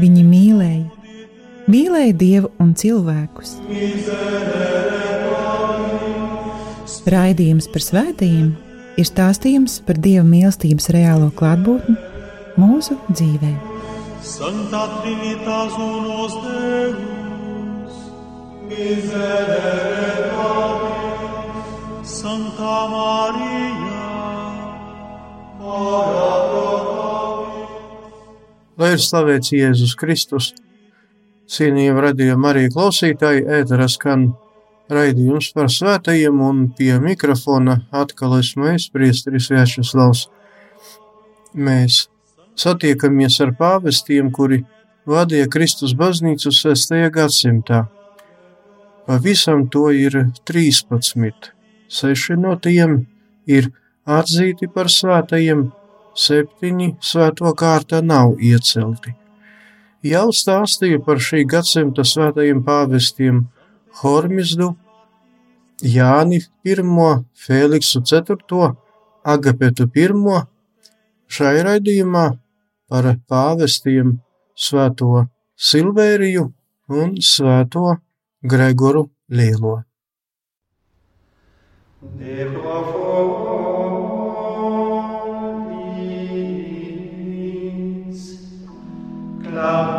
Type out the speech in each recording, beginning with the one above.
Viņi mīlēja, mīlēja Dievu un cilvēkus. Raidījums par svētījumiem ir stāstījums par Dieva mīlestības reālo klātbūtni mūsu dzīvē. Santa Trinitas unos Deus, miserere Domini, Santa Maria, ora pro Lai ir slavēts Jēzus Kristus, cienījami radījumi arī klausītāji, ētera skan raidījums par svētajiem, un pie mikrofona atkal esmu es, Priesteris Vjačeslavs. Mēs satiekamies ar pāvestiem, kuri vadīja Kristus baznīcu 6. gadsimtā. Pavisam to ir 13. Seši no tiem ir atzīti par svētajiem, septiņi svēto kārtā nav iecelti. Jau stāstīja par šī gadsimta svētajiem pāvestiem Hormizdu, Jāni I, Feliksu IV, Agapetu I. Šai raidījumā par pāvestiem Svēto Silvēriju un Svēto Gregoru Lielo. Amen.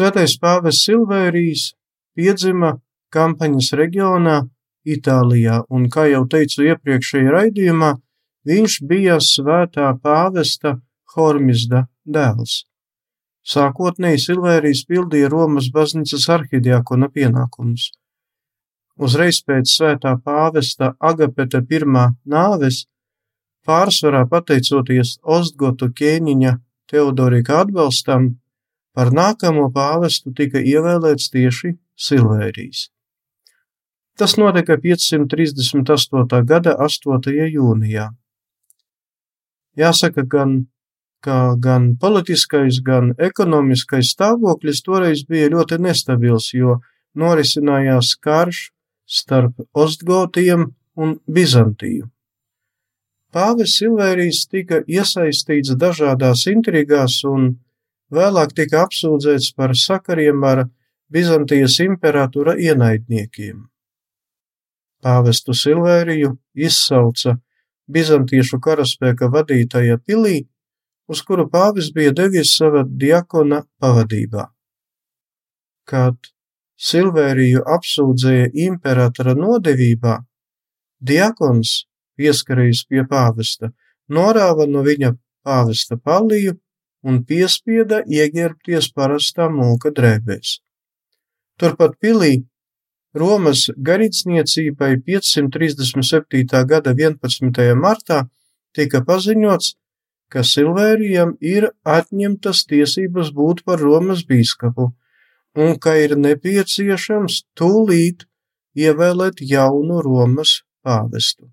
Svētais pāvests Silvērijas piedzima kampaņas reģionā Itālijā, un, kā jau teicu iepriekšējā raidījumā, viņš bija svētā pāvesta Hormizda dēls. Sākotnēji Silvērijas pildīja Romas baznīcas arhidiakona pienākumus. Uzreiz pēc svētā pāvesta Agapeta pirmā nāves, pārsvarā pateicoties Ostgotu ķēniņa Teodorika atbalstam, Par nākamo pāvestu tika ievēlēts tieši Silvērijas. Tas notika 538. gada 8. jūnijā. Jāsaka, gan, ka gan politiskais, gan ekonomiskais stāvoklis toreiz bija ļoti nestabils, jo norisinājās karš starp Ostgotiem un Bizantiju. Pāvis Silvērijas tika iesaistīts dažādās intrigās un vēlāk tika apsūdzēts par sakariem ar Bizantijas imperatora ienaidniekiem. Pāvestu Silvēriju izsauca Bizantiešu karaspēka vadītāja pilī, uz kuru pāvis bija devies sava diakona pavadībā. Kad Silvēriju apsūdzēja imperatora nodevībā, diakons, pieskarējis pie pāvesta, norāva no viņa pāvesta paliju un piespieda ieģērbties parastā mūka drēbēs. Turpat pilī Romas garīdzniecībai 537. gada 11. martā tika paziņots, ka Silvērijam ir atņemtas tiesības būt par Romas bīskapu un ka ir nepieciešams tūlīt ievēlēt jaunu Romas pāvestu.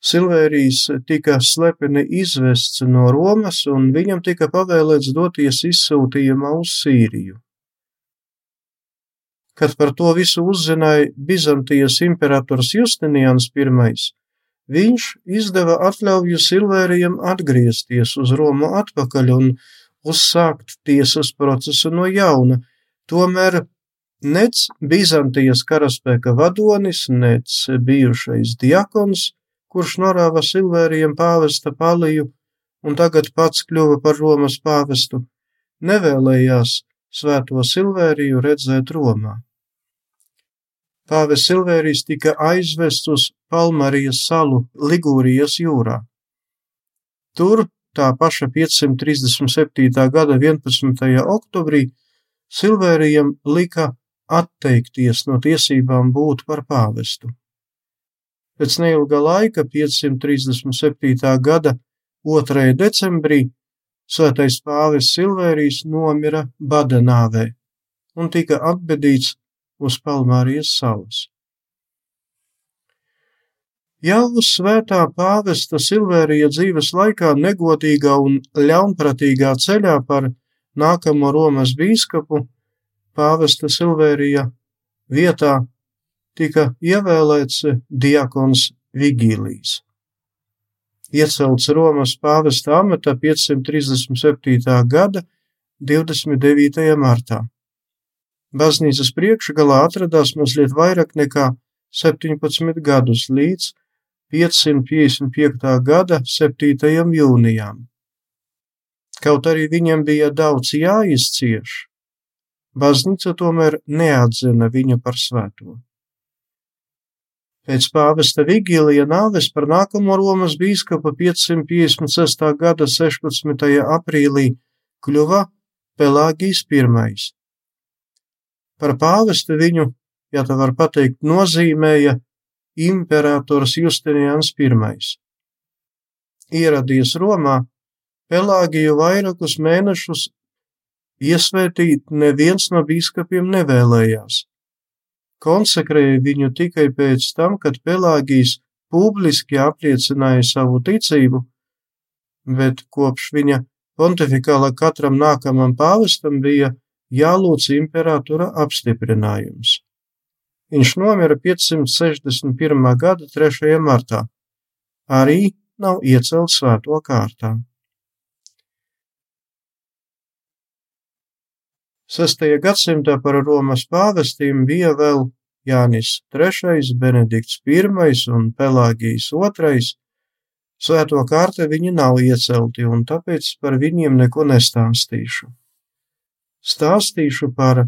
Silvērijs tika slepeni izvests no Romas, un viņam tika pavēlēts doties izsūtījumā uz Sīriju. Kad par to visu uzzināja Bizantijas imperators Justinians I, viņš izdeva atļauju Silvērijam atgriezties uz Romu atpakaļ un uzsākt tiesas procesu no jauna, tomēr nec Bizantijas karaspēka vadonis, nec bijušais diakons, kurš norāva Silvērijam pāvesta paliju un tagad pats kļuva par Romas pāvestu, nevēlējās svēto Silvēriju redzēt Romā. Pāvis Silvērijs tika aizvests uz Palmarijas salu Ligūrijas jūrā. Tur tā paša 537. gada 11. oktobrī Silvērijam lika atteikties no tiesībām būt par pāvestu. Pēc neilga laika, 537. gada 2. decembrī, svētais pāvis Silvērijs nomira badanāvē un tika atbedīts uz Palmārijas salas. Jau svētā pāvesta Silvērija dzīves laikā negodīgā un ļaunpratīgā ceļā par nākamo Romas bīskapu pāvesta Silvērija vietā tika ievēlēts diakons Vigīlijs. Iecelts Romas pāvesta amata 537. gada 29. martā. Baznīcas priekšgalā atradās mazliet vairāk nekā 17 gadus līdz 555. gada 7. jūnijām. Kaut arī viņam bija daudz jāizcieš, baznīca tomēr neatzina viņu par svēto. Pēc pāvesta Vigīlija nāves par nākamo Romas bīskapa 556. gada 16. aprīlī kļuva Pelāgijs I. Par pāvestu viņu, ja tā var pateikt, nozīmēja imperators Justinians I. Ieradies Romā, Pelāgiju vairākus mēnešus iesvētīt neviens no biskupiem nevēlējās. Konsekrēja viņu tikai pēc tam, kad Pelāgijs publiski apliecināja savu ticību, bet kopš viņa pontifikāla katram nākamam pāvestam bija jālūdz imperatora apstiprinājums. Viņš nomira 561. gada 3. martā, arī nav iecelts svēto kārtā. 6. gadsimtā par Romas pāvestīm bija vēl Jānis III, Benedikts I un Pelāgijs II. Svēto kārta viņi nav iecelti, un tāpēc par viņiem neko nestāstīšu stāstīšu par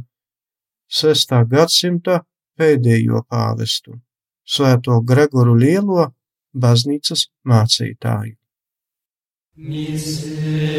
6. gadsimta pēdējo pāvestu, Svēto Gregoru Lielo, baznīcas mācītāju. Misere.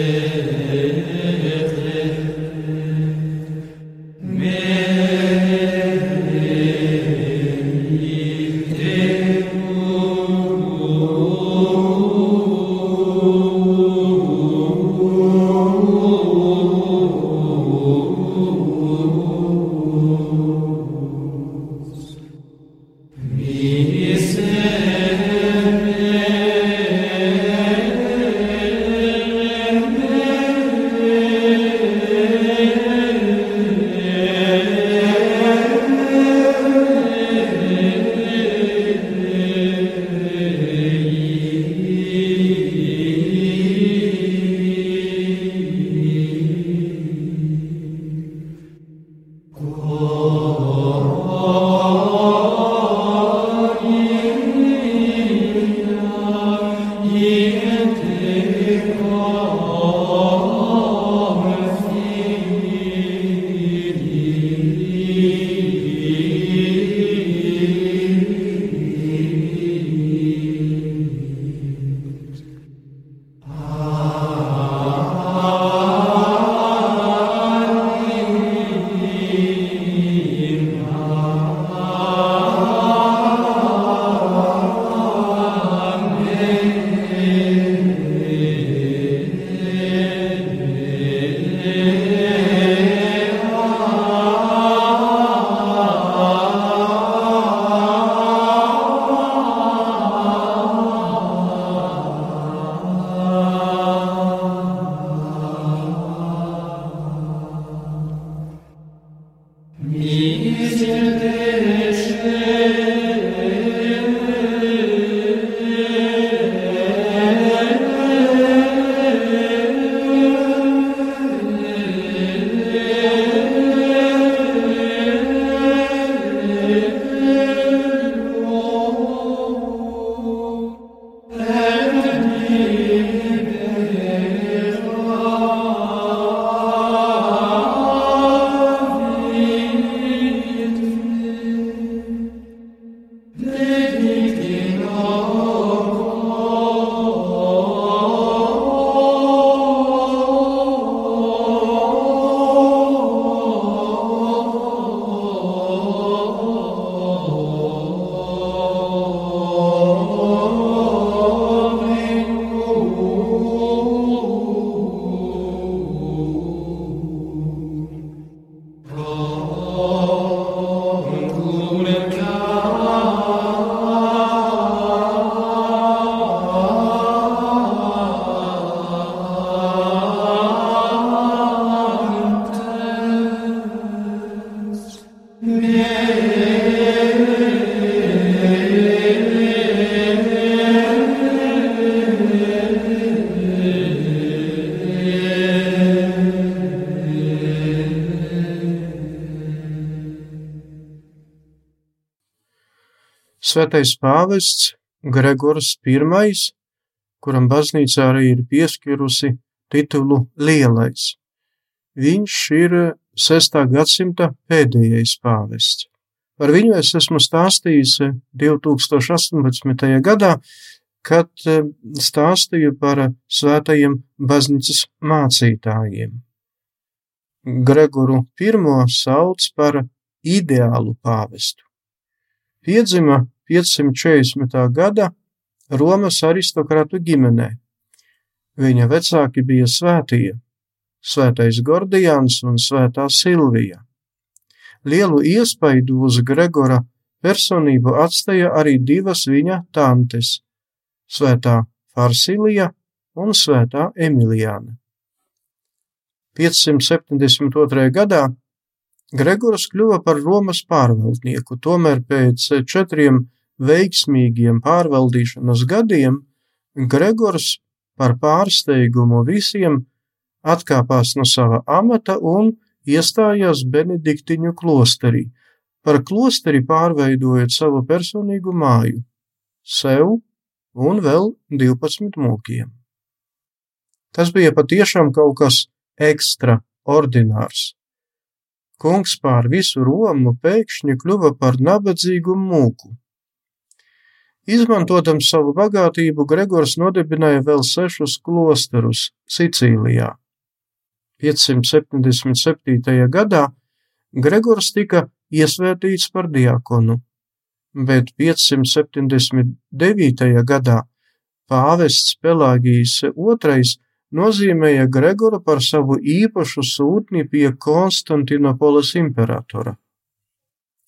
Svētais pāvests Gregors I, kuram baznīca arī ir pieskirusi titulu Lielais. Viņš ir 6. gadsimta pēdējais pāvests. Par viņu es esmu stāstījis 2018. gadā, kad eh, stāstīju par svētajiem baznīcas mācītājiem. Gregoru I sauc par ideālu pāvestu. Piedzima 540. gada Romas aristokrātu ģimenē. Viņa vecāki bija svētie - svētais Gordijans un svētā Silvija. Lielu iespaidu uz Gregora personību atstāja arī divas viņa tantes - svētā Farsilija un svētā Emilijāna. 572. gadā Gregors kļuva par Romas pārvaldnieku, tomēr pēc četriem veiksmīgiem pārvaldīšanas gadiem Gregors par pārsteigumu visiem atkāpās no sava amata un iestājās Benediktiņu klosterī, par klosteri pārveidojot savu personīgu māju, sev un vēl 12 mūkiem. Tas bija patiešām kaut kas ekstraordinārs kungs pār visu Romu pēkšņi kļuva par nabadzīgu mūku. Izmantotam savu bagātību, Gregors nodibināja vēl sešus klosterus Sicīlijā. 577. gadā Gregors tika iesvētīts par diakonu, bet 579. gadā pāvests Pelāgijs II nozīmēja Gregoru par savu īpašu sūtni pie Konstantinopolis imperatora.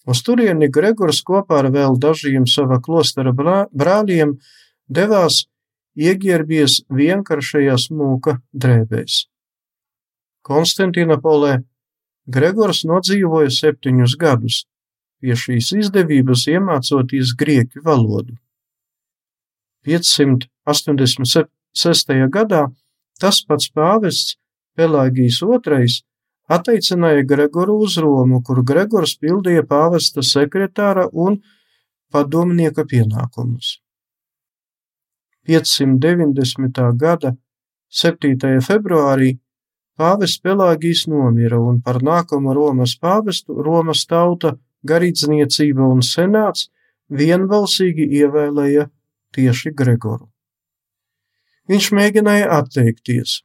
Uz turieni Gregors kopā ar vēl dažiem sava klostera brāļiem devās iegierbies vienkāršajās mūka drēbēs. Konstantinopolē Gregors nodzīvoja septiņus gadus, pie šīs izdevības iemācoties grieķu valodu. 586. gadā Tas pats pāvests Pelāgijs II atteicināja Gregoru uz Romu, kur Gregors pildīja pāvesta sekretāra un padomnieka pienākumus. 590. gada 7. februārī pāvests Pelāgijs nomira, un par nākamo Romas pāvestu Romas tauta, garīdzniecība un senāts vienbalsīgi ievēlēja tieši Gregoru. Viņš mēģināja atteikties.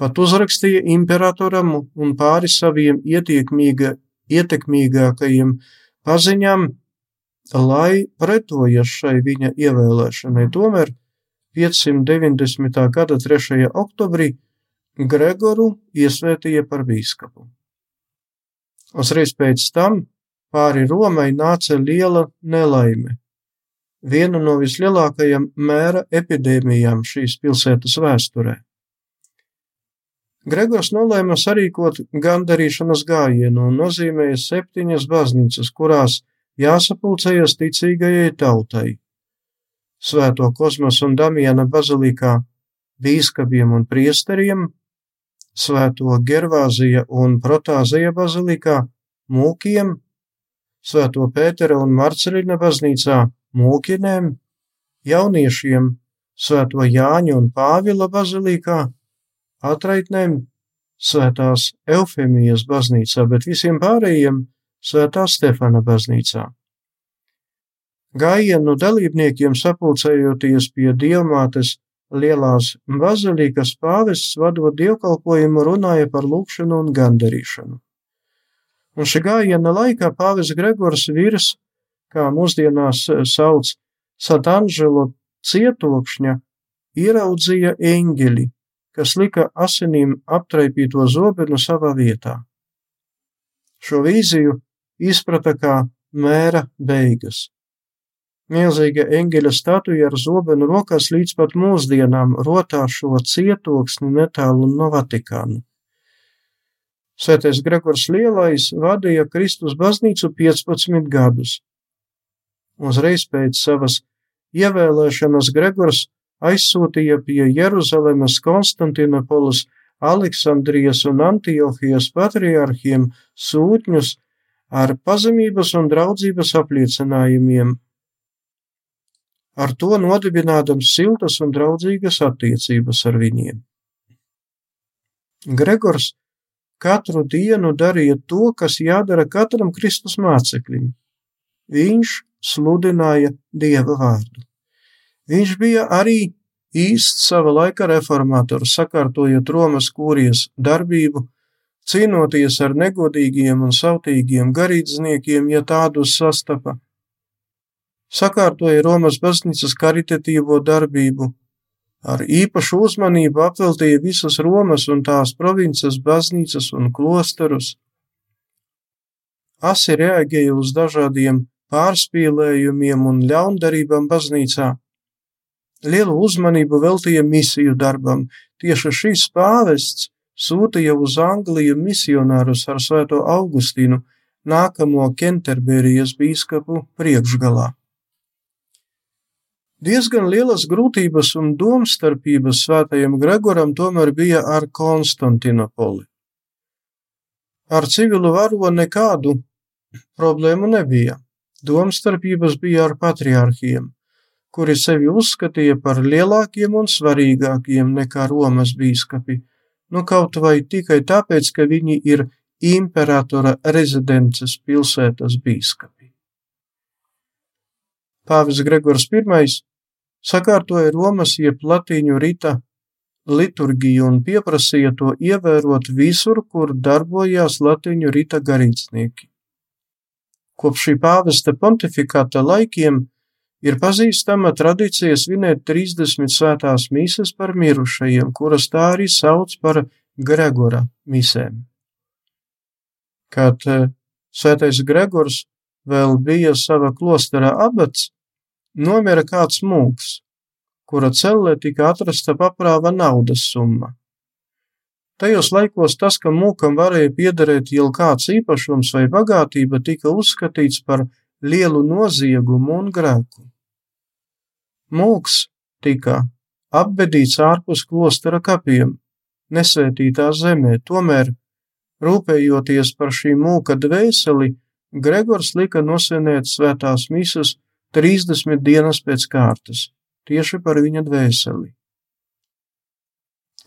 Pat uzrakstīja imperatoram un pāri saviem ietekmīga, ietekmīgākajiem paziņām, lai pretojas šai viņa ievēlēšanai. Tomēr 590. gada 3. oktobrī Gregoru iesvētīja par bīskapu. Uzreiz pēc tam pāri Romai nāca liela nelaime vienu no vislielākajām mēra epidēmijām šīs pilsētas vēsturē. Gregors nolēma sarīkot gandarīšanas gājienu un nozīmēja septiņas baznīcas, kurās jāsapulcējas ticīgajai tautai. Svēto kosmos un Damiana bazilikā bīskapiem un priesteriem, Svēto Gervāzija un Protāzija bazilikā mūkiem, Svēto Pētera un Marcelina baznīcā mūkinēm, jauniešiem Svēto Jāņa un Pāvila bazilikā, atraitnēm Svētās Eufemijas baznīcā, bet visiem pārējiem Svētā Stefana baznīcā. Gājienu dalībniekiem sapulcējoties pie dievmātes lielās bazilikas pāvests vadot dievkalpojumu runāja par lūkšanu un gandarīšanu. Un šī gājiena laikā pāvis Gregors virs, kā mūsdienās sauc, Satanželo cietokšņa, ieraudzīja eņģeli, kas lika asinīm aptraipīto zobenu savā vietā. Šo vīziju izprata kā mēra beigas. Milzīga eņģeļa statuja ar zobenu rokās līdz pat mūsdienām rotā šo cietoksni netālu no Vatikāna. Svētais Gregors Lielais vadīja Kristus baznīcu 15 gadus. Uzreiz pēc savas ievēlēšanas Gregors aizsūtīja pie Jeruzalemes, Konstantinopolis, Aleksandrijas un Antiohijas patriarhiem sūtņus ar pazemības un draudzības apliecinājumiem, ar to nodibinādams siltas un draudzīgas attiecības ar viņiem. Gregors katru dienu darīja to, kas jādara katram Kristus māceklim. Viņš sludināja Dieva vārdu. Viņš bija arī īsts sava laika reformators, sakārtojot Romas kūrijas darbību, cīnoties ar negodīgiem un sautīgiem garīdzniekiem, ja tādus sastapa. Sakārtoja Romas baznīcas karitatīvo darbību, ar īpašu uzmanību apveltīja visas Romas un tās provinces baznīcas un klosterus. Asi reaģēja uz dažādiem pārspīlējumiem un ļaundarībām baznīcā lielu uzmanību veltīja misiju darbam. Tieši šīs pāvests sūtīja uz Angliju misionārus ar Svēto Augustīnu, nākamo Kenterberijas bīskapu priekšgalā. Diezgan lielas grūtības un domstarpības svētajam Gregoram tomēr bija ar Konstantinopoli. Ar civilu varo nekādu problēmu nebija. Domstarpības bija ar patriarhiem kuri sevi uzskatīja par lielākiem un svarīgākiem nekā Romas bīskapi, nu kaut vai tikai tāpēc, ka viņi ir imperatora rezidences pilsētas bīskapi. Pāvis Gregors I sakārtoja Romas jeb latīņu rita liturgiju un pieprasīja to ievērot visur, kur darbojās latīņu rita garīdznieki. Kopš šī pāvesta pontifikāta laikiem Ir pazīstama tradīcija svinēt 30 svētās mises par mirušajiem, kuras tā arī sauc par Gregora misēm. Kad eh, svētais Gregors vēl bija sava klostera abats, nomira kāds mūks, kura cellē tika atrasta paprāva naudas summa. Tajos laikos tas, ka mūkam varēja piederēt jau kāds īpašums vai bagātība, tika uzskatīts par lielu noziegumu un grēku. Mūks tika apbedīts ārpus klostera kapiem, nesvētītā zemē, tomēr, rūpējoties par šī mūka dvēseli, Gregors lika nosvinēt svētās misas 30 dienas pēc kārtas, tieši par viņa dvēseli.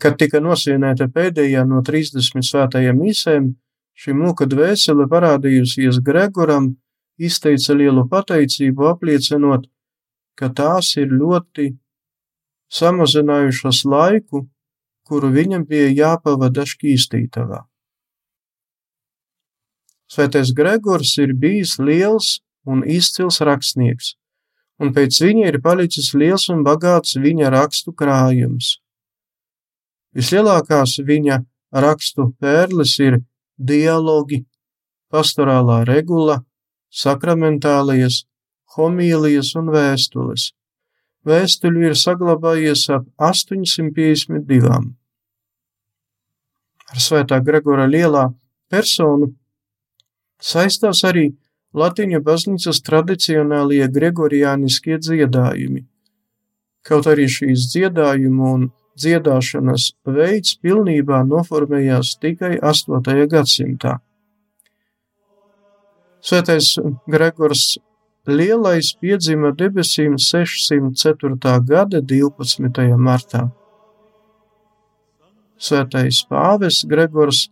Kad tika nosvinēta pēdējā no 30 svētajām misēm, šī mūka dvēsele parādījusies Gregoram, izteica lielu pateicību, apliecinot, ka tās ir ļoti samazinājušas laiku, kuru viņam bija jāpavada šķīstītavā. Svētais Gregors ir bijis liels un izcils rakstnieks, un pēc viņa ir palicis liels un bagāts viņa rakstu krājums. Vislielākās viņa rakstu pērles ir dialogi, pastorālā regula, sakramentālijas, homīlijas un vēstules. Vēstuļu ir saglabājies ap 852. Ar svētā Gregora lielā personu saistās arī Latīņu baznīcas tradicionālie gregoriāniskie dziedājumi. Kaut arī šīs dziedājumu un dziedāšanas veids pilnībā noformējās tikai 8. gadsimtā. Svētais Gregors Lielais piedzima debesīm 604. gada 12. martā. Svētais pāvis Gregors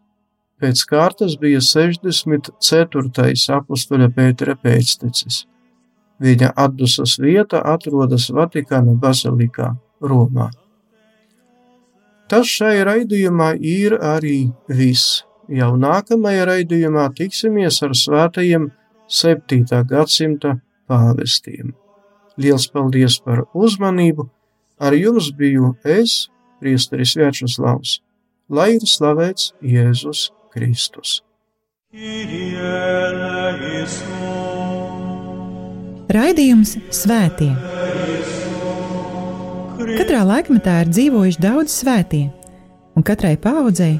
pēc kārtas bija 64. apustuļa Pētera pēctecis. Viņa atdusas vieta atrodas Vatikāna bazilikā Romā. Tas šai raidījumā ir arī viss. Jau nākamajā raidījumā tiksimies ar svētajiem 7. gadsimta pāvestiem. Liels paldies par uzmanību! Ar jums biju es, Priesteris Vjačeslavs, lai ir slavēts Jēzus Kristus. Raidījums Svētie. Katrā laikmetā ir dzīvojuši daudz svētie, un katrai paudzei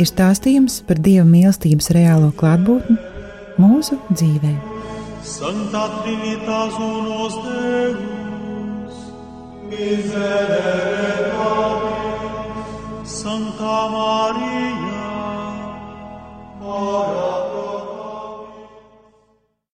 ir stāstījums par dieva mīlestības reālo klātbūtni mūsu dzīvē. Santa Trinitas unos Deus, miserere Domini, Santa Maria, ora